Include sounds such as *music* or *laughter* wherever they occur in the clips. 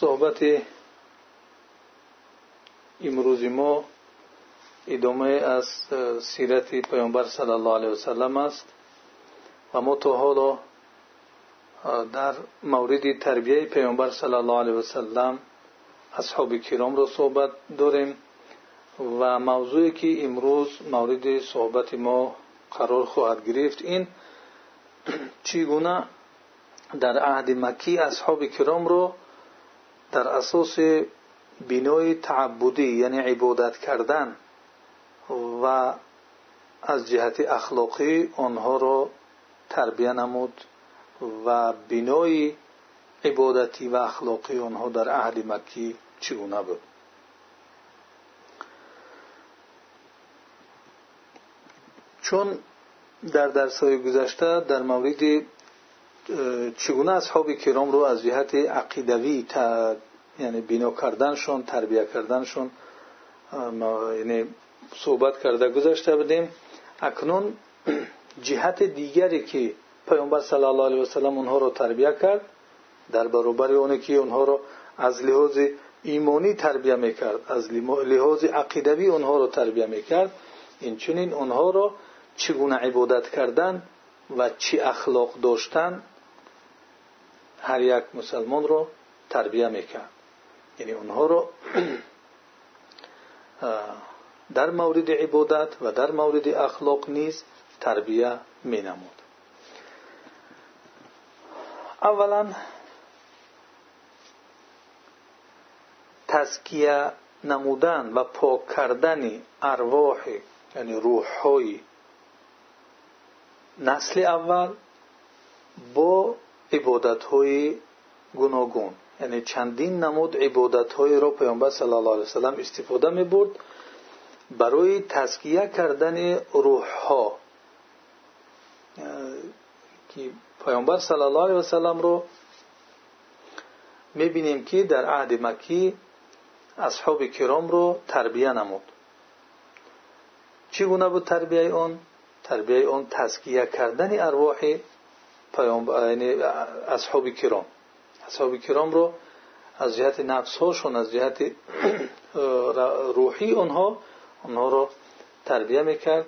صحبت امروزی ما ادامه از سیرت پیامبر صلی الله علیه وسلم است و ما تا حالا در مورد تربیه پیامبر صلی الله علیه وسلم اصحاب کرام را صحبت داریم و موضوعی که امروز مورد صحبت ما قرار خواهد گرفت این چگونه در عهد مکی اصحاب کرام در اساس بینای تعبدی یعنی عبادت کردن و از جهت اخلاقی آنها را تربیه نمود و بینای عبادتی و اخلاقی آنها در عهد مکی چگونه بود؟ چون در درسهای گذشته در مورد چگونه اصحاب کرام رو از جهت عقیدوی یعنی بنا کردنشون تربیه کردنشون یعنی صحبت کرده گذاشته بودیم. اکنون جهت دیگری که پیامبر صلی الله علیه وسلم اونها رو تربیه کرد در برابر اونی که اونها رو از لحاظ ایمانی تربیه می‌کرد از لحاظ عقیدوی اونها رو تربیه می‌کرد. این چنین اونها رو چگونه عبادت کردن و چی اخلاق داشتن هر یک مسلمان رو تربیه می‌کرد. یعنی اونها رو *clears throat* در مورد عبادت و در مورد اخلاق نیز تربیه می نمود اولا تزکیه نمودن و پاک کردن ارواح یعنی روح های نسل اول با های گوناگون. یعنی چندین نمود عبادت های را پیامبر صلی الله علیه وسلم استفاده می برای تزکیه کردن روح ها که پیامبر صلی الله علیه وسلم رو می بینیم که در عهد مکی اصحاب کرام رو تربیه نمود. چگونه بود تربیه آن؟ تربیه آن تزکیه کردن ارواح یعنی اصحاب کرام. اصحاب کرام رو از جهت نفس هاشون از جهت *clears throat* روحی آنها آنها رو تربیه می‌کرد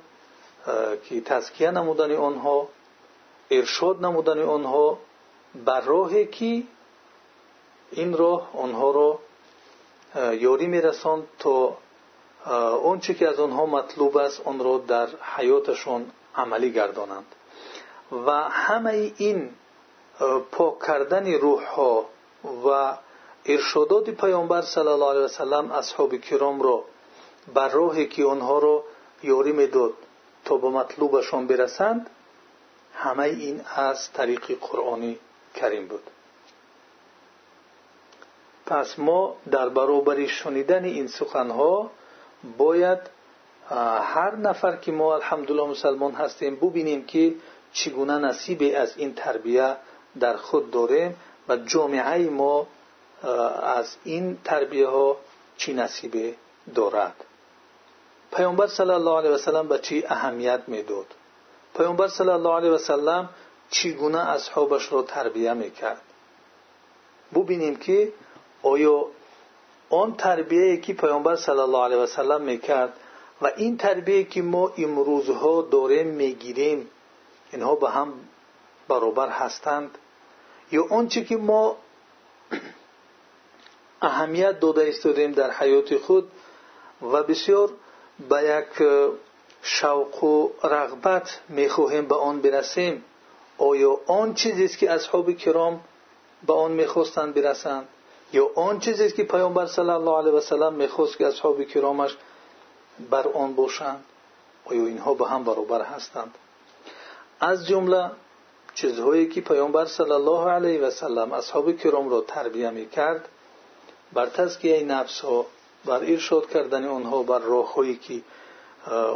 که تزکیه نمودن آنها ارشاد نمودن آنها بر راهی که این راه آنها رو یاری میرساند تا آنچه که از آنها مطلوب است آن را در حیاتشون عملی گردانند. و همه این پاک کردن روح ها و ارشادات پیامبر صلی الله علیه وسلم اصحاب کرام را بر راهی که آنها را یاری می‌داد تا به مطلوبشان برسند همه این از طریق قرآنی کریم بود. پس ما در برابر شنیدن این سخنها باید هر نفر که ما الحمدلله مسلمان هستیم ببینیم که چگونه نصیبی از این تربیه در خود داریم و جامعه ما از این تربیه ها چی نصیبه دارد؟ پیامبر صلی الله علیه وسلم به چی اهمیت می‌داد؟ پیامبر صلی الله علیه وسلم چگونه اصحابش را تربیه می‌کرد؟ ببینیم که آیا آن تربیه که پیامبر صلی الله علیه وسلم می‌کرد و این تربیه که ما امروزها داریم می‌گیریم اینها به هم برابر هستند. یا آنچه که ما اهمیت داده ایستادیم در حیات خود و بسیار به یک شوق و رغبت می‌خواهیم به آن برسیم. آیا آن چیزی است که اصحاب کرام به آن می‌خواستند برسند؟ یا آن چیزی است که پیامبر صلی الله علیه و سلم می‌خواست که اصحاب کرامش بر آن باشند؟ آیا اینها به هم برابر هستند؟ از جمله چیزهایی که پیامبر صلی الله علیه و سلم اصحاب کرام را تربیه می‌کرد بر تزکیه نفس ها بر ارشاد کردن آنها بر راههایی که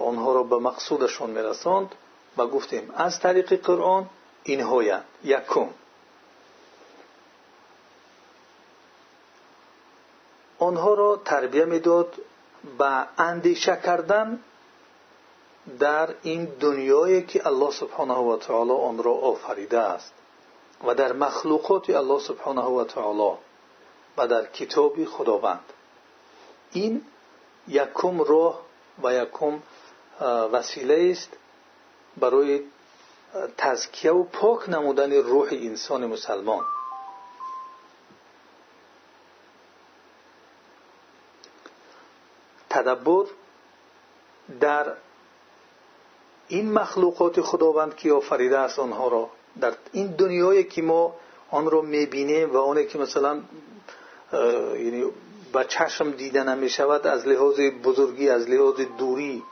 آنها را به مقصودشان میرساند و گفتیم از طریق قرآن اینهایند یکم. آنها را تربیه می‌داد به اندیشه کردن در این دنیایی که الله سبحانه و تعالی آن را آفریده است و در مخلوقات الله سبحانه و تعالی و در کتاب خداوند. این یکم راه و یکم وسیله است برای تزکیه و پاک نمودن روح انسان مسلمان. تدبر در این مخلوقات خداوند که آفریده است آنها را. در این دنیایی که ما آن را می‌بینیم و آنی که مثلا یعنی با چشم دیده نمی شود از لحاظ بزرگی از لحاظ دوری.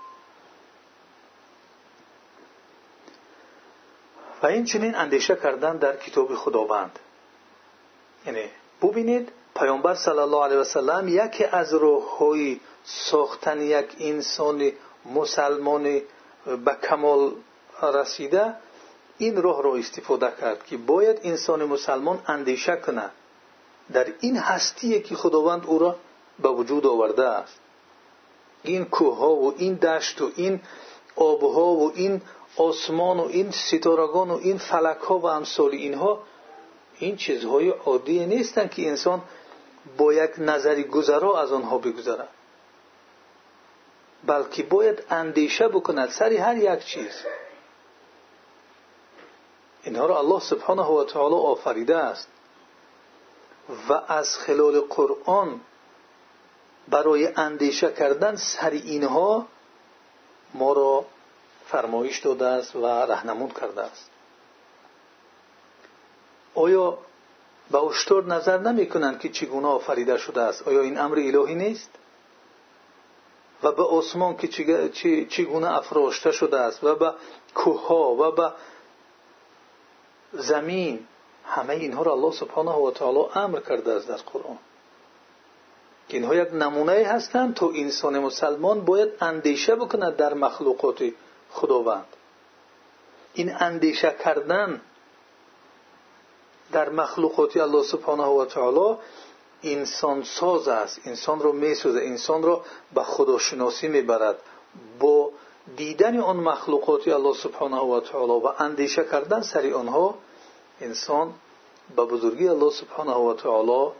و این چنین اندیشه کردن در کتاب خداوند. یعنی ببینید پیامبر صلی الله علیه وسلم یکی از راههای ساختن یک انسان مسلمان به کمال رسیده این راه را استفاده کرد که باید انسان مسلمان اندیشه کنه در این هستی که خداوند او را به وجود آورده است. این کوه ها و این دشت و این آبها و این آسمان و این ستارگان و این فلک ها و امثال اینها این چیزهای عادی نیستند که انسان با یک نظری گذرا از آنها بگذرد بلکه باید اندیشه بکند سری هر یک چیز. اینها را الله سبحانه و تعالی آفریده است. و از خلال قرآن برای اندیشه کردن سر اینها ما را فرمایش داده است و رهنمود کرده است. آیا به اشتر نظر نمی کنند که چگونه آفریده شده است؟ آیا این امر الهی نیست؟ و به آسمان که چگونه افراشته شده است و به کوه و به زمین همه اینها را الله سبحانه و تعالی امر کرده است در قرآن. که اینها یک نمونه هستند تو انسان مسلمان باید اندیشه بکند در مخلوقات خداوند. این اندیشه کردن در مخلوقات الله سبحانه و تعالی انسان ساز است. انسان رو میسوزه. انسان رو به خداشناسی می‌برد. با دیدن آن مخلوقات الله سبحانه و تعالی و اندیشه کردن سری آنها انسان به بزرگی الله سبحانه و تعالی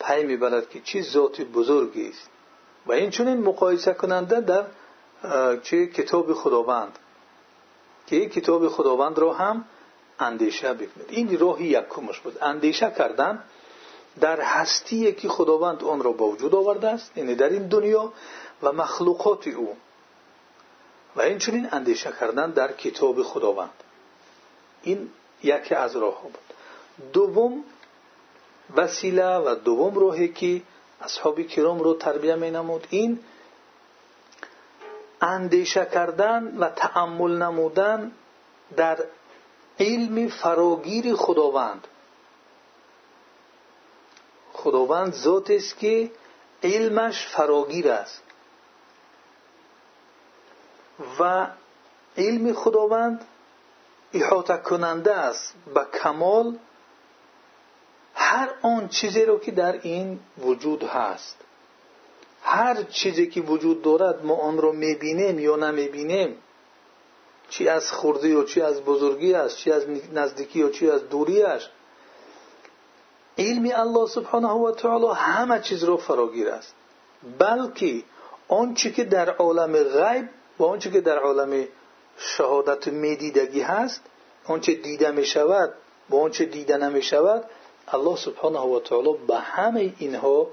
پی می‌برد که چی ذات بزرگی است. و این چون این مقایسه کننده در چه کتاب خداوند. که کتاب خداوند را در هستی که خداوند آن را با وجود آورده است یعنی در این دنیا و مخلوقات او. و این چنین اندیشه کردن در کتاب خداوند. این یکی از راه بود. دوم وسیله و دوم راهی که اصحاب کرام رو تربیه می نمود این اندیشه کردن و تأمل نمودن در علم فراگیر خداوند. خداوند ذات است که علمش فراگیر است. و علم خداوند احاطه کننده است به کمال هر آن چیزی رو که در این وجود هست. هر چیزی که وجود دارد ما آن را می‌بینیم یا نمی‌بینیم. چی از خردی و چی از بزرگی است چی از نزدیکی و چی از دوریش علم الله سبحانه و تعالی همه چیز رو فراگیر است. بلکه آنچه که در عالم غیب و آنچه که در عالم شهادت میدیدگی هست آنچه دیده می شود و آنچه دیده نمی شود الله سبحانه و تعالی به همه اینها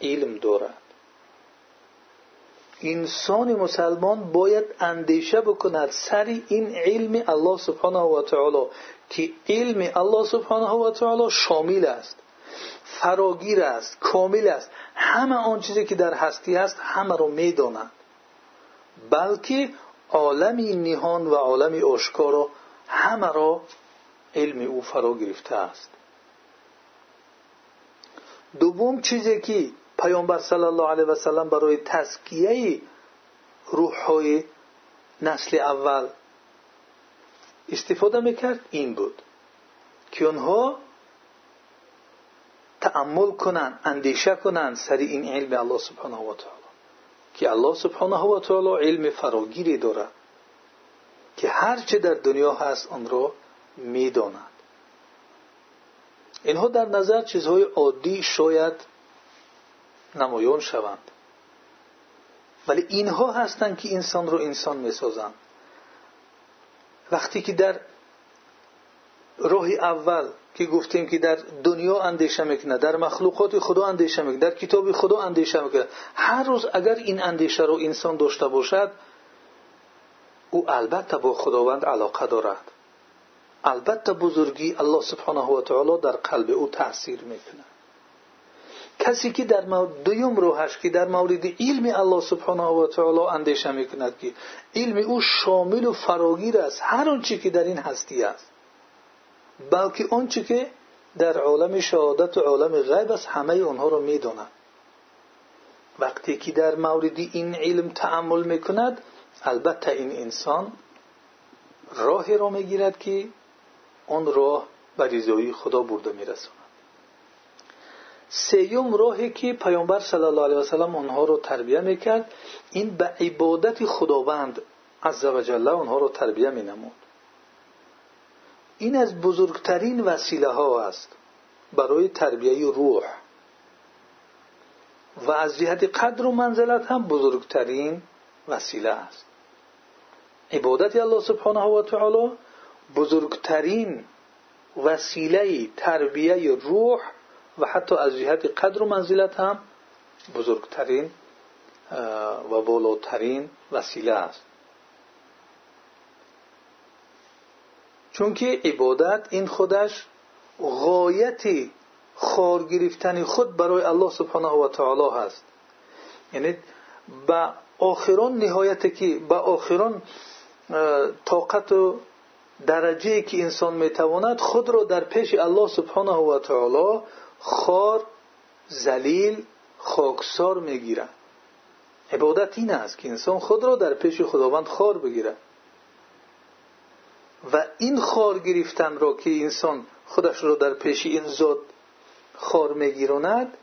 علم دارد. انسان مسلمان باید اندیشه بکند سر این علم الله سبحانه و تعالی که علم الله سبحانه و تعالی شامل است فراگیر است کامل است. همه آن چیزی که در هستی است همه رو می‌داند بلکه عالمی نهان و عالمی آشکارا همه را علم او فرا گرفته است. دوم چیزی که پیامبر صلی الله علیه و سلم برای تزکیه روحهای نسل اول استفاده می‌کرد این بود که آنها تأمل کنند اندیشه کنند سر این علم الله سبحانه و تعالی که الله سبحانه و تعالی علم فراگیری دارد که هر چه در دنیا هست آن را می‌داند اینها در نظر چیزهای عادی شاید نمایان شوند. ولی اینها هستند که انسان رو انسان می‌سازند وقتی که در راه اول که گفتیم که در دنیا اندیشه می‌کنه در مخلوقات خدا اندیشه می‌کنه در کتاب خدا اندیشه می‌کنه هر روز اگر این اندیشه رو انسان داشته باشد او البته با خداوند علاقه دارد. البته بزرگی الله سبحانه و تعالی در قلب او تاثیر می‌کنه. کسی که در دویم روحش که در مورد علم الله سبحانه و تعالی اندیشه می‌کند که علم او شامل و فراگیر است هر آنچه که در این هستی است. بلکه آنچه که در عالم شهادت و عالم غیب است همه آنها را می‌داند. وقتی که در مورد این علم تعمل می‌کند البته این انسان راهی را می‌گیرد که آن راه به خدا برده میرساند. سیوم راهی که پیامبر صلی الله علیه وسلم آنها را تربیه می‌کرد این به عبادت خداوند عز و جل آنها را تربیه مینمود. این از بزرگترین وسیله ها است برای تربیه روح. و از جهت قدر و منزلت هم بزرگترین وسیله است. عبادت الله سبحانه و تعالی بزرگترین وسیله تربیه روح و حتی از جهت قدر و منزلت هم بزرگترین و بالاترین وسیله است. چون که عبادت این خودش غایت خار گرفتن خود برای الله سبحانه و تعالی هست. یعنی با آخران نهایت که با آخران طاقت و درجه که انسان می‌تواند خود را در پیش الله سبحانه و تعالی خار زلیل خاکسار می‌گیرد عبادت این است که انسان خود را در پیش خداوند خار بگیرد و این خار گرفتن را که انسان خودش را در پیش این ذات خار میگیراند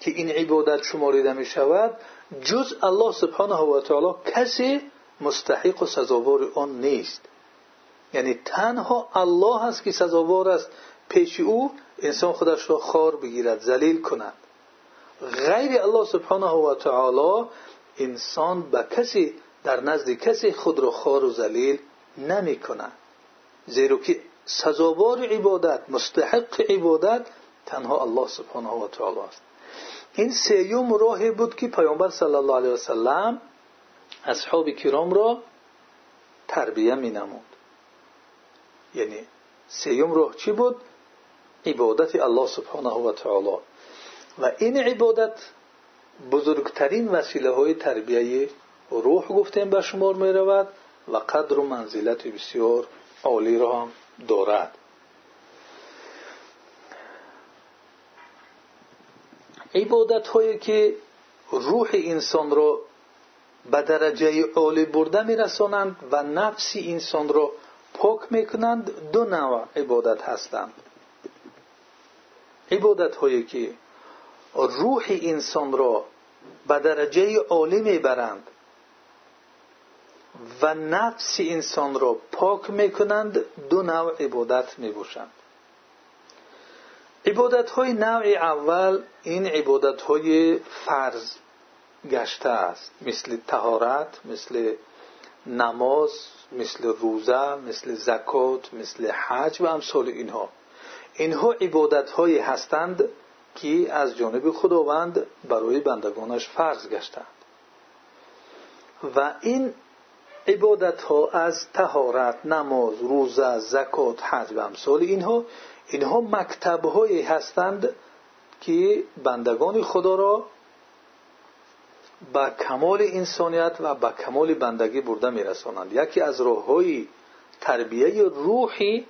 که این عبادت شماریده می شود جز الله سبحانه و تعالی کسی مستحق و سزاوار آن نیست. یعنی تنها الله است که سزاوار است پیش او انسان خودش را خار بگیرد ذلیل کند. غیر الله سبحانه و تعالی انسان به کسی در نزد کسی خود را خار و ذلیل نمی کند. زیرا که سزاوار عبادت مستحق عبادت تنها الله سبحانه و تعالی است. این سیوم راهی بود که پیامبر صلی الله علیه وسلم اصحاب کرام را تربیه می نمود. یعنی سیوم راه چی بود؟ عبادت الله سبحانه و تعالی. و این عبادت بزرگترین وسیله های تربیه روح گفتیم به شمار می رود و قدر و منزلت بسیار عالی را هم دارد. عبادت هایی که روح انسان را به درجه عالی برده می رسانند و نفس انسان را پاک می کنند دو نوع عبادت هستند. عبادت هایی که روح انسان را به درجه عالی می برند و نفس انسان را پاک می کنند دو نوع عبادت می باشند عبادت های نوع اول این عبادت های فرض گشته است. مثل تهارت مثل نماز مثل روزه مثل زکات مثل حج و امثال اینها. اینها عبادت هستند که از جانب خداوند برای بندگانش فرض گشتند. و این عبادت از تهارت نماز روزه زکات حج و امثال اینها اینها مکتب هایی هستند که بندگان خدا را به کمال انسانیت و به کمال بندگی برده میرسانند. یکی از راه های تربیه روحی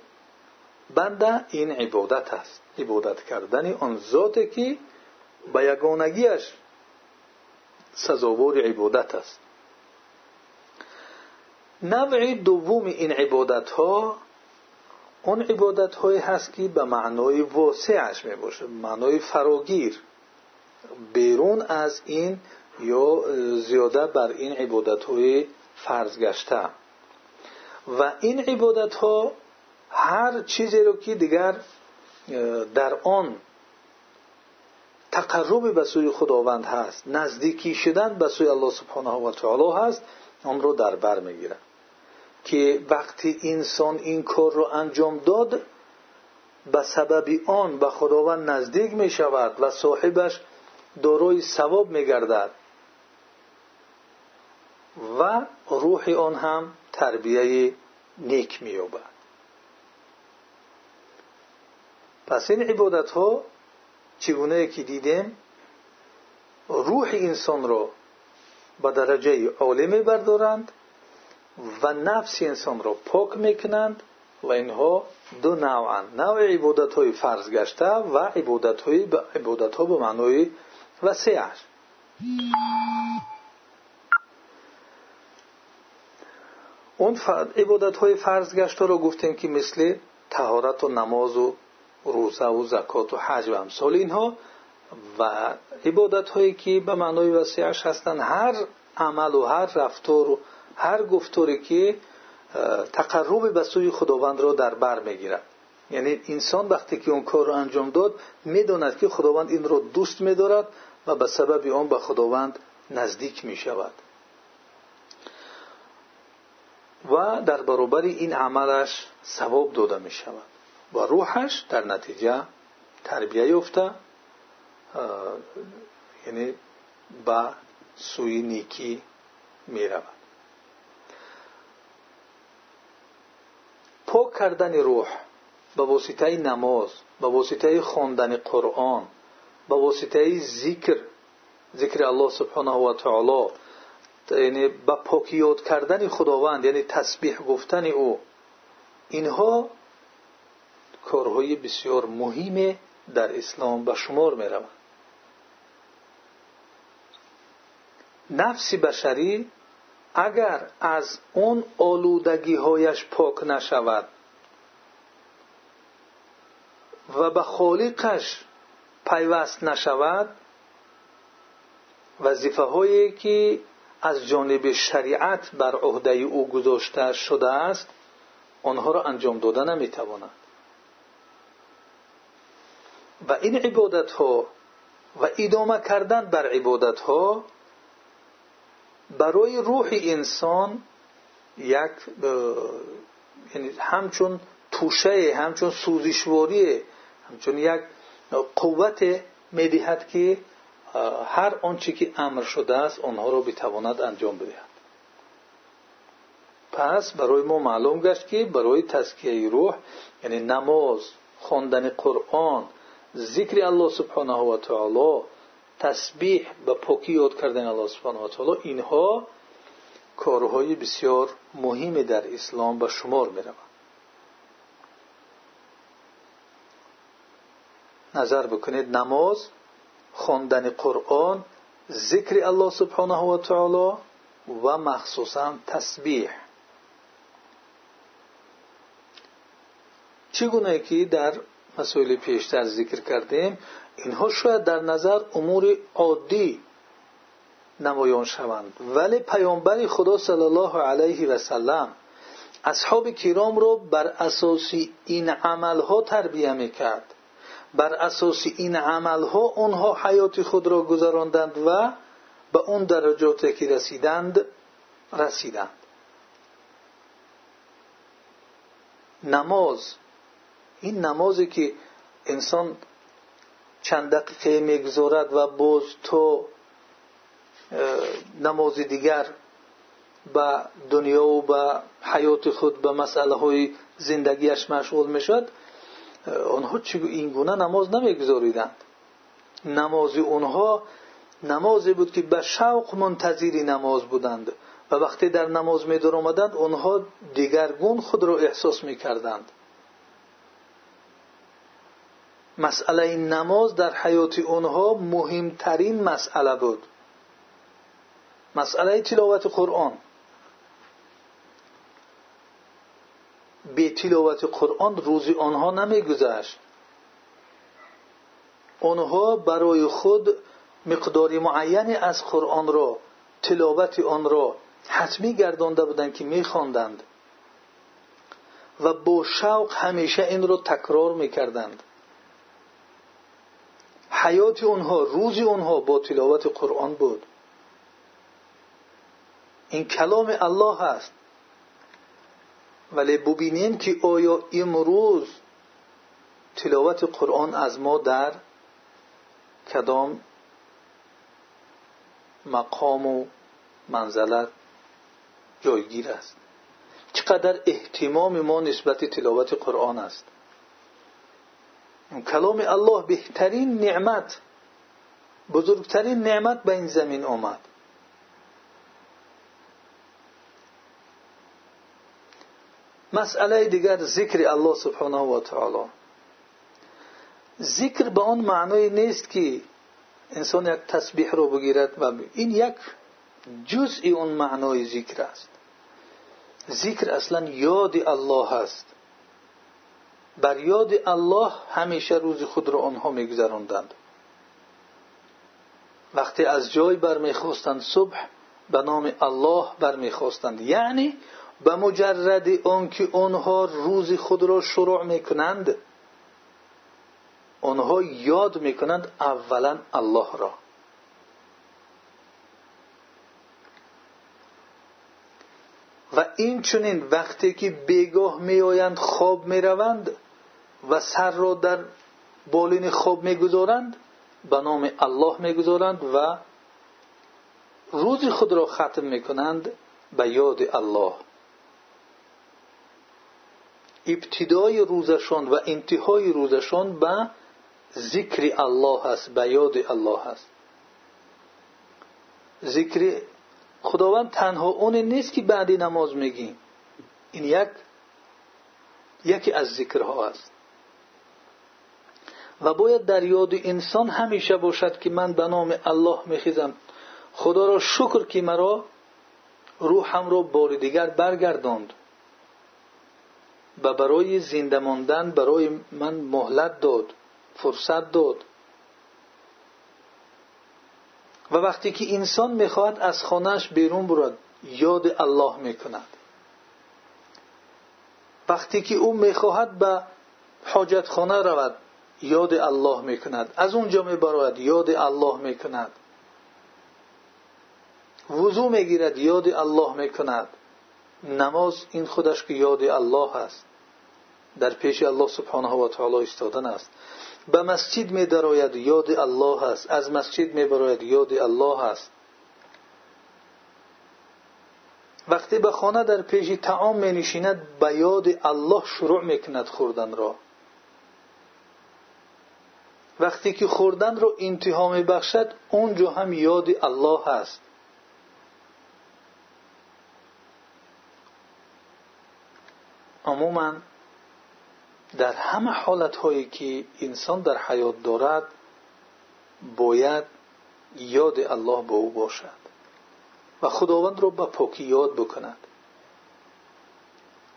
بنده این عبادت است عبادت کردن آن ذاتی که به یگانگیش سزاوار عبادت است نوع دوم این عبادت ها اون عبادت هایی هست که به معنای واسعش می باشه معنای فراگیر بیرون از این یا زیاده بر این عبادت های فرض هر چیزی رو که دیگر در آن تقرب به سوی خداوند هست نزدیکی شدن به سوی الله سبحانه و تعالی هست آن رو در بر می‌گیرد که وقتی انسان این کار رو انجام داد به سبب آن به خداوند نزدیک می شود و صاحبش دارای ثواب می گردد و روح آن هم تربیه نیک می پس این عبادت ها چگونه که دیدیم روح انسان را به درجه عالی می بردارند و نفس انسان را پاک می‌کنند و اینها دو نوعند نوع عبادت های فرض و عبادت های عبادت ها به معنای وسیعش اون عبادت های فرض را گفتیم که مثل تهارت و نماز و روزه و زکات و حج و امثال اینها و عبادت هایی که به معنای وسیعش هستند هر عمل و هر رفتار و هر گفتاری که تقرب به سوی خداوند را در بر می‌گیرد یعنی انسان وقتی که اون کار را انجام داد می‌داند که خداوند این را دوست میدارد و به سبب آن به خداوند نزدیک می شود و در برابر این عملش ثواب داده می شود و روحش در نتیجه تربیه یافته یعنی به سوی نیکی می رود پاک کردن روح به واسطه نماز به واسطه خواندن قرآن به واسطه ذکر ذکر الله سبحانه و تعالی یعنی به پاکیات کردن خداوند یعنی تسبیح گفتن او اینها کارهای بسیار مهم در اسلام به شمار می نفس بشری اگر از اون آلودگی هایش پاک نشود و به خالقش پیوست نشود وظیفه هایی که از جانب شریعت بر عهده او گذاشته شده است آنها را انجام داده نمی‌تواند. و این عبادت ها و ادامه کردن بر عبادت ها برای روح انسان یک یعنی همچون توشه همچون سوزشواری همچون یک قوت می‌دهد که هر آنچه که امر شده است آنها را بتواند انجام بدهد. پس برای ما معلوم گشت که برای تزکیه روح یعنی نماز خواندن قرآن سبحانه و تعالی تسبیح و پاکی یاد کردن الله سبحانه و تعالی اینها کارهای بسیار مهمی در اسلام به شمار می روند نظر بکنید نماز خواندن قرآن ذکر الله سبحانه و تعالی و مخصوصا تسبیح. چگونه که در مسائل پیشتر ذکر کردیم اینها شاید در نظر امور عادی نمایان شوند. ولی پیامبر خدا صلی الله علیه و سلم اصحاب کرام را بر اساس این عملها تربیه می‌کرد. بر اساس این عملها آنها حیات خود را گذراندند و به اون درجات که رسیدند رسیدند. نماز این نمازی که انسان چند دقیقه می‌گذارد و باز تو نماز دیگر به دنیا و به حیات خود به مسئله های زندگیش مشغول می‌شد آنها این گونه نماز نمیگذاریدند. نماز اونها نمازی بود که به شوق منتظری نماز بودند و وقتی در نماز می آمدند آنها دیگرگون خود را احساس می کردند مسئله نماز در حیات اونها مهمترین مسئله بود. مسئله تلاوت قرآن. به تلاوت قرآن روزی آنها نمیگذشت. آنها برای خود مقداری معینی از قرآن را تلاوت آن را حتمی گردانده بودند که میخواندند. و با شوق همیشه این را تکرار می‌کردند. حیات اونها روز اونها با تلاوت قرآن بود. این کلام الله است ولی ببینیم که آیا امروز تلاوت قرآن از ما در کدام مقام و منزلت جایگیر است؟ چقدر احتمام ما نسبت تلاوت قرآن است؟ کلام الله بهترین نعمت بزرگترین نعمت به این زمین آمد. مسئله دیگر ذکر الله سبحانه و تعالی. ذکر به آن معنای نیست که انسان یک تسبیح رو بگیرد و این یک جزئی اون معنای ذکر است. ذکر اصلا یاد الله است. بر یاد الله همیشه روز خود را آنها میگذراندند. وقتی از جای برمیخواستند صبح به نام الله برمیخواستند. یعنی به مجرد آنکه آنها روز خود را شروع می‌کنند آنها یاد می‌کنند اولا الله را. و این چنین وقتی که بیگاه میآیند خواب می‌روند و سر را در بالین خواب می‌گذارند به نام الله می‌گذارند و روز خود را ختم می‌کنند به یاد الله. ابتدای روزشان و انتهای روزشان به ذکر الله است به یاد الله است. ذکر خداوند تنها اون نیست که بعدی نماز میگیم. این یک یکی از ذکرها است. و باید در یاد انسان همیشه باشد که من به نام الله میخیزم. خدا را شکر که مرا روحم را بار دیگر برگرداند و برای زنده ماندن برای من مهلت داد فرصت داد. و وقتی که انسان می‌خواهد از خانهش بیرون برد یاد الله می‌کند. وقتی که او می‌خواهد به حاجت خانه رود یاد الله می‌کند. از اونجا میبراید یاد الله می‌کند. وضو می‌گیرد یاد الله می‌کند. نماز این خودش که یاد الله است. در پیش الله سبحانه و تعالی ایستادن است. به مسجد می یاد الله است. از مسجد می براید یاد الله است. وقتی به خانه در پیش تعام می نشیند به یاد الله شروع می کند خوردن را. وقتی که خوردن را انتها می بخشد اونجا هم یاد الله است عموما در همه حالت هایی که انسان در حیات دارد باید یاد الله به او باشد و خداوند را به پاکی یاد بکند.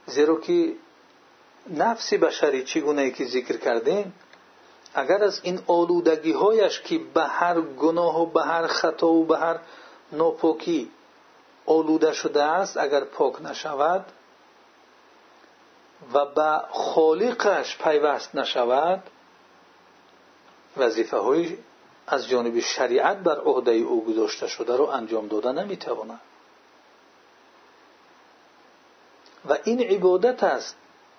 زیرا که نفس بشری چگونه که ذکر کردیم این آلودگی هایش که به هر گناه و به هر خطا و به هر ناپاکی آلوده شده است اگر پاک نشود و به خالقش پیوست نشود وظیفه های از جانب شریعت بر عهده او گذاشته شده رو انجام داده نمی‌تواند.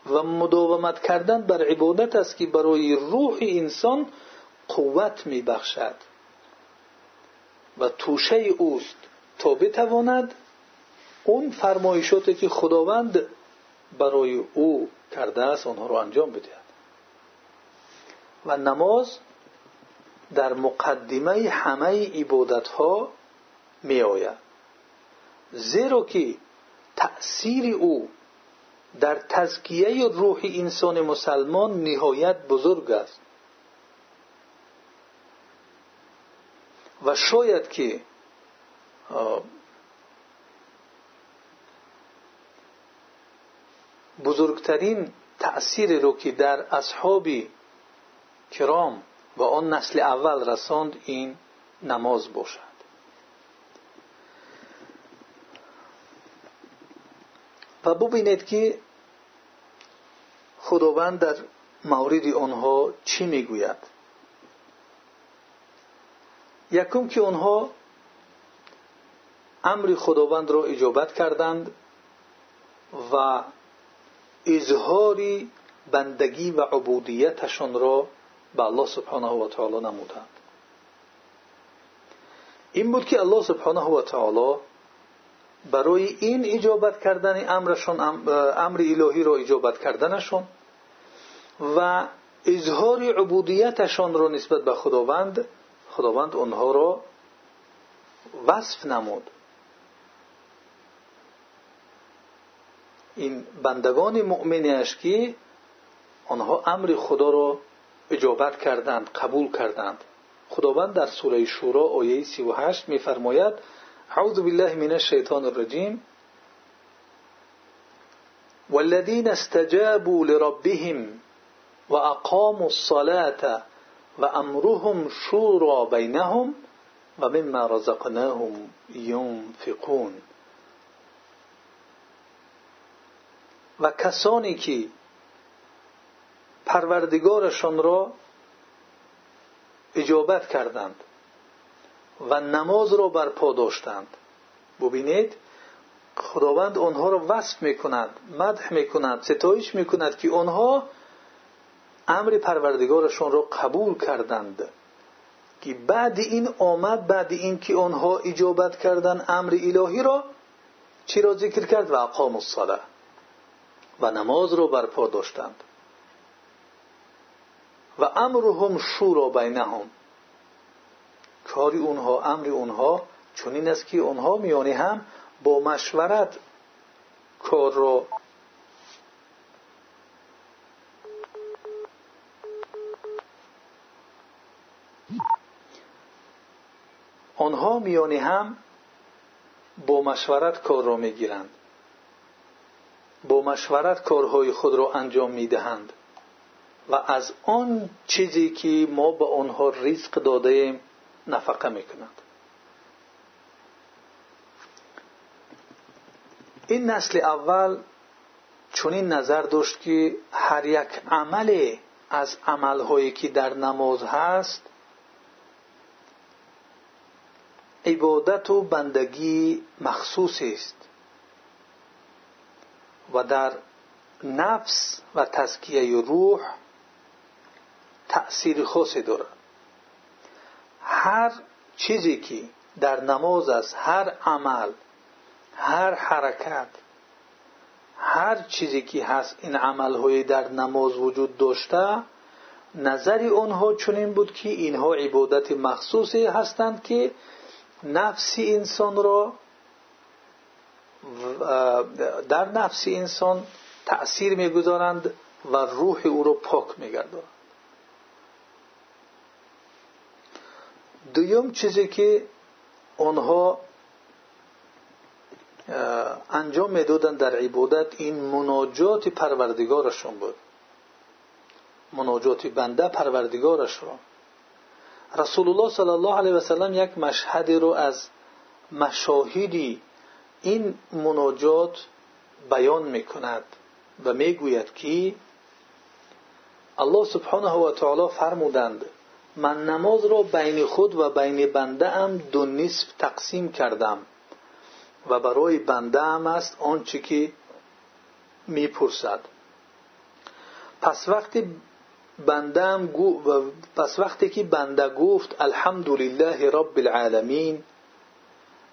و مداومت کردن بر عبادت است که برای روح انسان قوت میبخشد. و توشه اوست تا بتواند اون فرمایشاتی که خداوند برای او کرده است آنها را انجام بدهد. و نماز در مقدمه همه عبادت ها می آید زیرا که تأثیر او در تزکیه روح انسان مسلمان نهایت بزرگ است. و شاید که بزرگترین تأثیر رو که در اصحاب کرام و آن نسل اول رساند این نماز باشد. و ببینید که خداوند در مورد آنها چی می‌گوید. یکم که آنها امر خداوند را اجابت کردند و اظهاری بندگی و عبودیتشان را به الله سبحانه و تعالی نمودند. این بود که الله سبحانه و تعالی برای این اجابت کردن امرشان امر الهی را اجابت کردنشان و اظهار عبودیتشان را نسبت به خداوند خداوند آنها را وصف نمود. این بندگان مؤمنیش که آنها امر خدا را اجابت کردند قبول کردند. خداوند در سوره شورا آیه 38 میفرماید اعوذ بالله من الشیطان الرجیم والذین استجابوا لربهم واقاموا الصلاة وامرهم شورا بینهم و مما رزقناهم ینفقون و کسانی که پروردگارشان را اجابت کردند و نماز را برپا داشتند. ببینید خداوند آنها را وصف می‌کند مدح می‌کند ستایش می‌کند که آنها امر پروردگارشان را قبول کردند. که بعد این آمد بعد این که آنها اجابت کردند امر الهی را چی را ذکر کرد؟ و اقام الصلاه و نماز را برپا داشتند و امرهم شورا بینهم کاری اونها امر اونها چنین است که اونها میانی هم با مشورت کار را آنها میانی هم با مشورت کار را می‌گیرند. با مشورت کارهای خود را انجام می‌دهند. و از آن چیزی که ما به آنها رزق داده نفقه می‌کنند این نسل اول چنین نظر داشت که هر یک عمل از عملهایی که در نماز هست عبادت و بندگی مخصوصی است و در نفس و تزکیه روح تأثیر خاصی دارد. هر چیزی که در نماز است هر عمل هر حرکت هر چیزی که هست این عملهای در نماز وجود داشته نظر آنها چنین بود که اینها عبادت مخصوصی هستند که نفس انسان را در نفس انسان تأثیر می‌گذارند و روح او را پاک میگردانند دویم چیزی که آنها انجام می‌دادند در عبادت این مناجات پروردگارشون بود. مناجات بنده پروردگارش را رسول الله صلی الله علیه و سلم یک مشهدی رو از مشاهدی این مناجات بیان می‌کند و می‌گوید که و من نماز را بین خود و بین بنده ام دو نصف تقسیم کردم. و برای بنده ام است آنچه که می‌پرسد. پس وقتی بنده پس وقتی که بنده گفت الحمدلله رب العالمین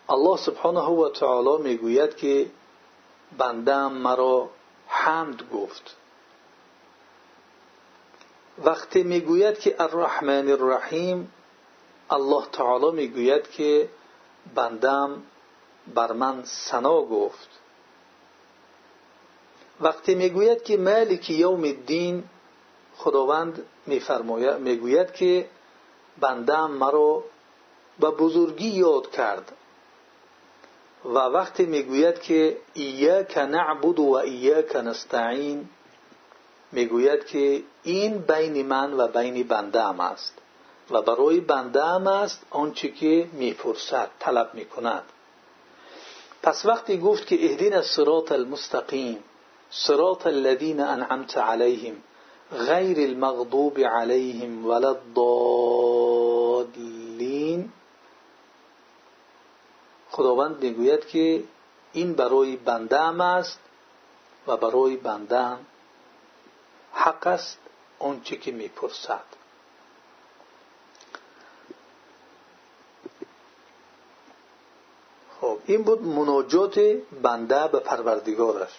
الله سبحانه و تعالی می‌گوید که بنده مرا حمد گفت وقتی می‌گوید که الرحمن الرحیم الله تعالی می‌گوید که بندم بر من سنا گفت. وقتی می‌گوید که مالک یوم الدین خداوند میفرماید می‌گوید که بندم مرا به بزرگی یاد کرد. و وقتی می‌گوید که ایاک نعبد و ایاک نستعین می‌گوید که این بین من و بین بنده ام است و برای بنده ام است آنچه که می‌پرسد طلب می‌کند. پس وقتی گفت که اهدین الصراط المستقیم صراط الذين انعمت عليهم غیر المغضوب عليهم ولا الضالین. خداوند می‌گوید که این برای بنده است و برای بنده حق است آنچه که می‌پرسد. خب این بود مناجات بنده به پروردگارش.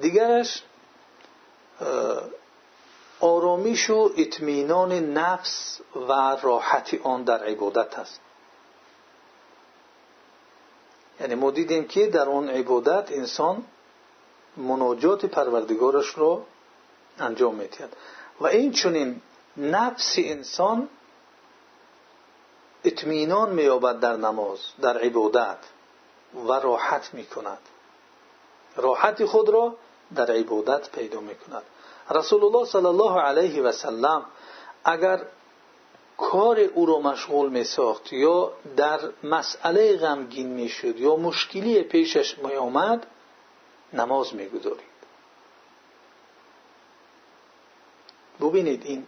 دیگرش آرامیش و اطمینان نفس و راحتی آن در عبادت است. یعنی ما دیدیم که در آن عبادت انسان مناجات پروردگارش را انجام می‌دهد. و این چونین نفس انسان اطمینان مییابد در نماز در عبادت و راحت می‌کند. راحت خود را در عبادت پیدا می‌کند. رسول الله صلی الله علیه و سلم اگر کار او را مشغول می ساخت یا در مسئله غمگین می شد یا مشکلی پیشش می آمد نماز می ببینید این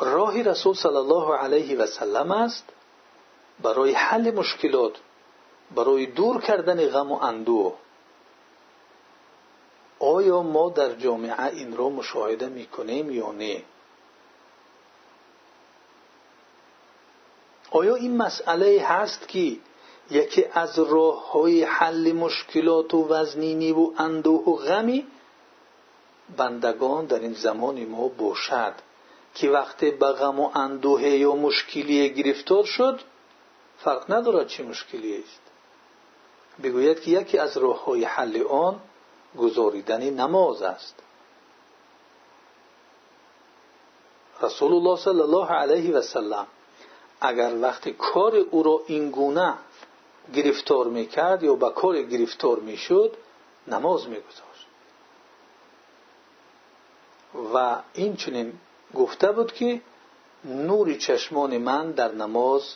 راهی رسول صلی الله علیه و سلم است برای حل مشکلات برای دور کردن غم و اندوه. آیا ما در جامعه این را مشاهده می‌کنیم یا نه؟ آیا این مسئله هست که یکی از راه های حل مشکلات و وزنینی و اندوه و غمی بندگان در این زمان ما باشد. که وقتی به غم و اندوه یا مشکلی گرفتار شد فرق ندارد چه مشکلی است. بگوید که یکی از راه های حل آن گذاریدن نماز است. رسول الله صلی الله علیه و سلم اگر وقتی کار او را این گونه گرفتار می‌کرد یا به کار گرفتار می‌شد نماز میگذاشت و این چنین گفته بود که نور چشمان من در نماز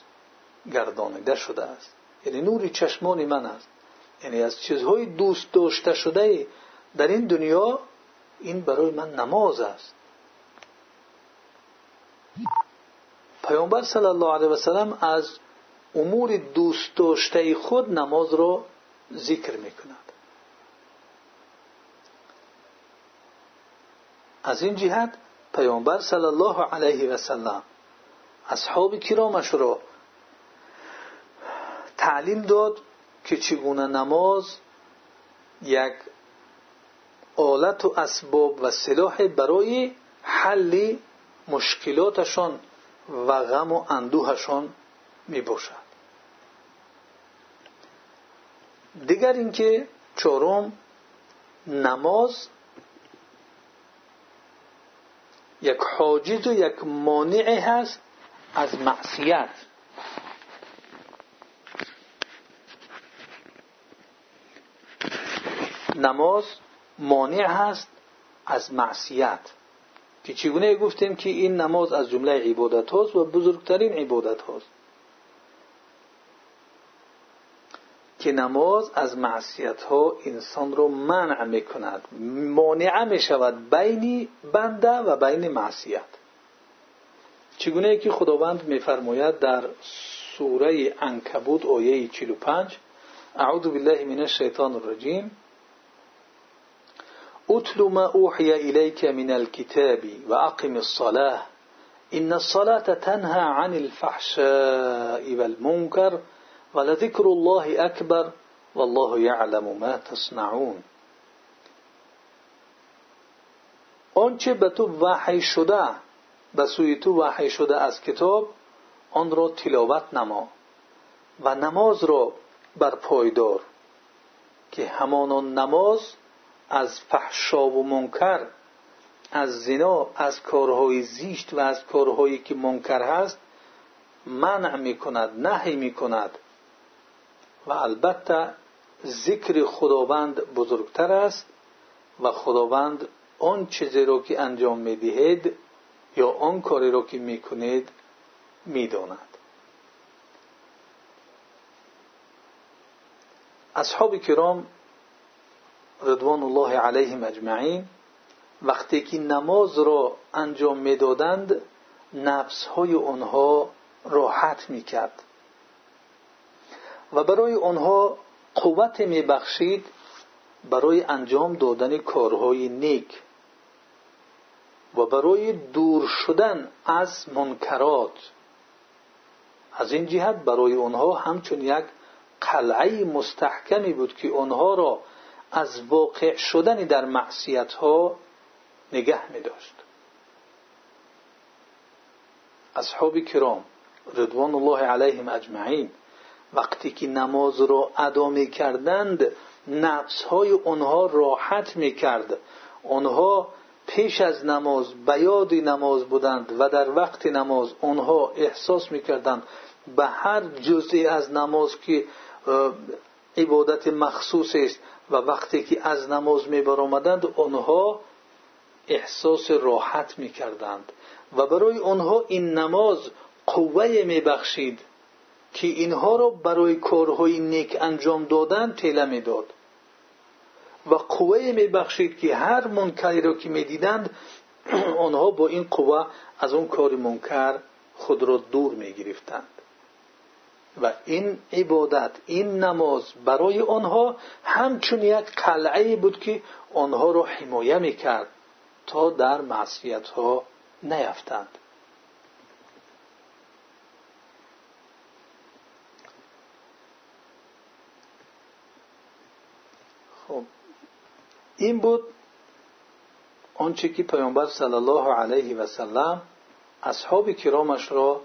گردانیده شده است. یعنی نور چشمان من است. یعنی از چیزهای دوست داشته شده در این دنیا این برای من نماز است. پیامبر صلی الله علیه و سلم از امور دوست داشته خود نماز را ذکر می‌کند. از این جهت پیامبر صلی الله علیه و سلم اصحاب کرامش را تعلیم داد که چگونه نماز یک آلت و اسباب و سلاح برای حل مشکلاتشان و غم و اندوهشان می باشد دیگر اینکه چهارم نماز یک حاجز و یک مانع هست از معصیت. نماز مانع هست از معصیت. که چگونه گفتیم که این نماز از جمله عبادت هاست و بزرگترین عبادت هاست؟ که نماز از معصیت ها انسان را منع می کند مانع می شود بین بنده و بین معصیت. چگونه که خداوند میفرماید در سوره انکبوت آیه 45 اعوذ بالله من الشیطان الرجیم اتل ما اوحی الیک من الكتاب و اقم الصلاه ان الصلاه تنهى عن الفحشاء والمنكر ولذكر الله اکبر والله یعلم ما تصنعون. آنچه به تو وحی شده به سوی تو وحی شده از کتاب آن را تلاوت نما و نماز را بر پایدار که همان نماز از فحشا و منکر از زنا از کارهای زیشت و از کارهایی که منکر هست منع می‌کند نهی می‌کند و البته ذکر خداوند بزرگتر است و خداوند آن چیزی را که انجام می‌دهید یا آن کاری را که می‌کنید می‌داند. اصحاب کرام رضوان الله علیهم اجمعین وقتی که نماز را انجام می‌دادند نفس های آنها راحت می‌کرد. و برای آنها قوت میبخشید برای انجام دادن کارهای نیک و برای دور شدن از منکرات. از این جهت برای آنها همچون یک قلعه مستحکمی بود که آنها را از واقع شدن در معصیت ها نگه می داشت اصحاب کرام رضوان الله علیهم اجمعین وقتی که نماز را ادا می کردند نفس های آنها راحت می کرد آنها پیش از نماز بیاد نماز بودند و در وقت نماز آنها احساس می کردند به هر جزئی از نماز که عبادت مخصوص است و وقتی که از نماز می آنها احساس راحت می کردند و برای آنها این نماز قوه می بخشید که اینها را برای کارهای نیک انجام دادن تیله می داد و قوه می بخشید که هر منکری را که می دیدند *clears throat* آنها با این قوه از اون کار منکر خود را دور می گرفتند و این عبادت این نماز برای آنها همچون یک قلعه بود که آنها را حمایه می کرد تا در معصیت ها این بود آنچه که پیامبر صلی الله علیه و سلم اصحاب کرامش را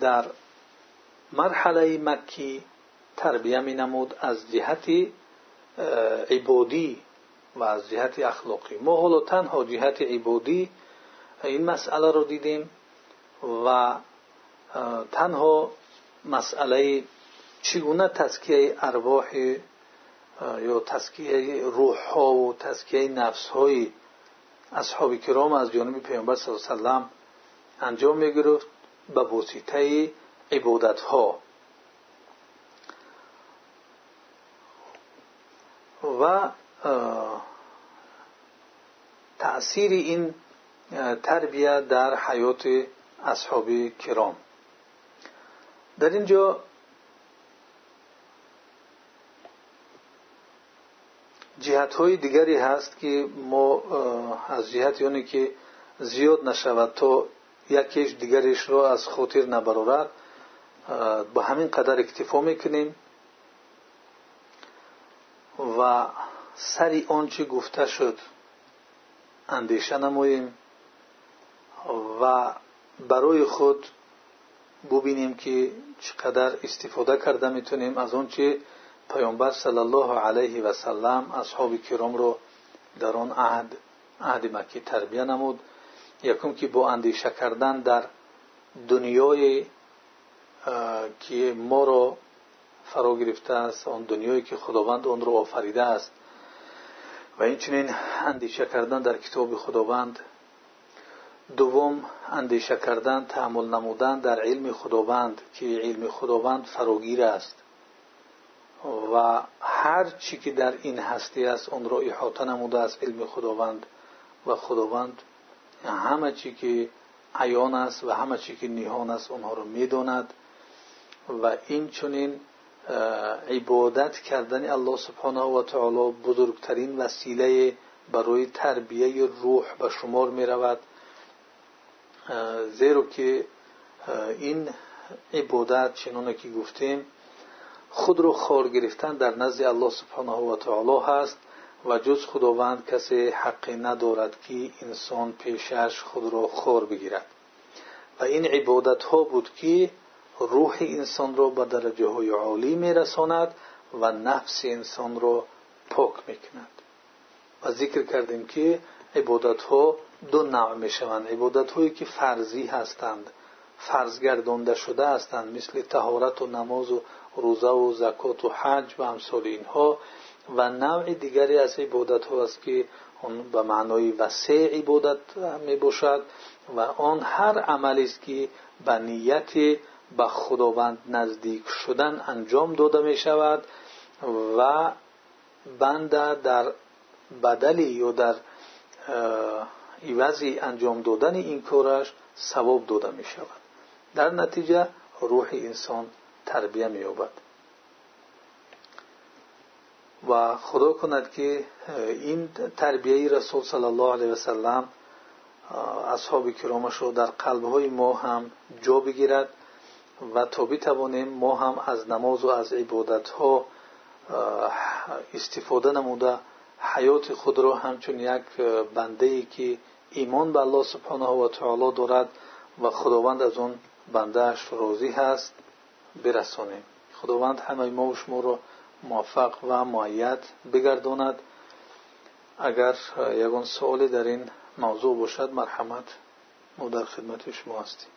در مرحله مکی تربیه می نمود از جهت عبادی و از جهت اخلاقی. ما حالا تنها جهت عبادی این مسئله رو دیدیم و تنها مسئله چگونه تزکیه ارواح یا تزکیه روح ها و تزکیه نفس های اصحاب کرام از جانب پیامبر صلی الله علیه و انجام می گرفت به واسطه عبادت ها و تأثیر این تربیه در حیات اصحاب کرام. در اینجا جهت های دیگری هست که ما از جهت یعنی که زیاد نشود تا یکیش دیگریش را از خاطر نبرارد با همین قدر اکتفا می‌کنیم. و سری آنچه گفته شد اندیشه نماییم و برای خود ببینیم که چقدر استفاده کرده می‌تونیم از آنچه پیامبر صلی الله علیه و سلم اصحاب کرام رو در آن عهد عهد مکی تربیه نمود. یکم که با اندیشه کردن در دنیای که ما را فرا گرفته است آن دنیایی که خداوند آن را آفریده است. و اینچنین اندیشه کردن در کتاب خداوند. دوم اندیشه کردن تحمل نمودن در علم خداوند که علم خداوند فراگیر است. و هر چی که در این هستی است آن را احاطه نموده است علم خداوند و خداوند همه چی که عیان است و همه چی که نیهان است آنها را می‌داند و این چنین عبادت کردن الله سبحانه و تعالی بزرگترین وسیله برای تربیه روح به شمار می رود زیرا که این عبادت چنانه که گفتیم خود رو خار گرفتن در نزد الله سبحانه و تعالی هست و جز خداوند کسی حقی ندارد که انسان پیشش خود را خار بگیرد. و این عبادت ها بود که روح انسان را به درجه عالی می رساند و نفس انسان را پاک می کند و ذکر کردیم که عبادت ها دو نوع می شوند عبادت هایی که فرضی هستند فرض گردانده شده هستند مثل تهارت و نماز و روزه و زکات و حج و امثال اینها و نوع دیگری از عبادت ها است که اون به معنای وسیع عبادت می باشد و آن هر عملی است که به نیت به خداوند نزدیک شدن انجام داده می شود و بنده در بدلی یا در عوضی انجام دادن این کارش ثواب داده می شود. در نتیجه روح انسان این تربیه رسول صلی الله علیه و سلم اصحاب کرامش رو در قلبهای ما هم جا بگیرد و تا بتوانیم ما هم از نماز و از عبادت ها استفاده نموده حیات خود را همچون یک بنده ای که ایمان به الله سبحانه و تعالی دارد و خداوند از اون راضی هست. برسانیم. خداوند همه ما و شما را موفق و معید بگرداند. اگر یگان سوالی در این موضوع باشد مرحمت ما در خدمت شما هستیم.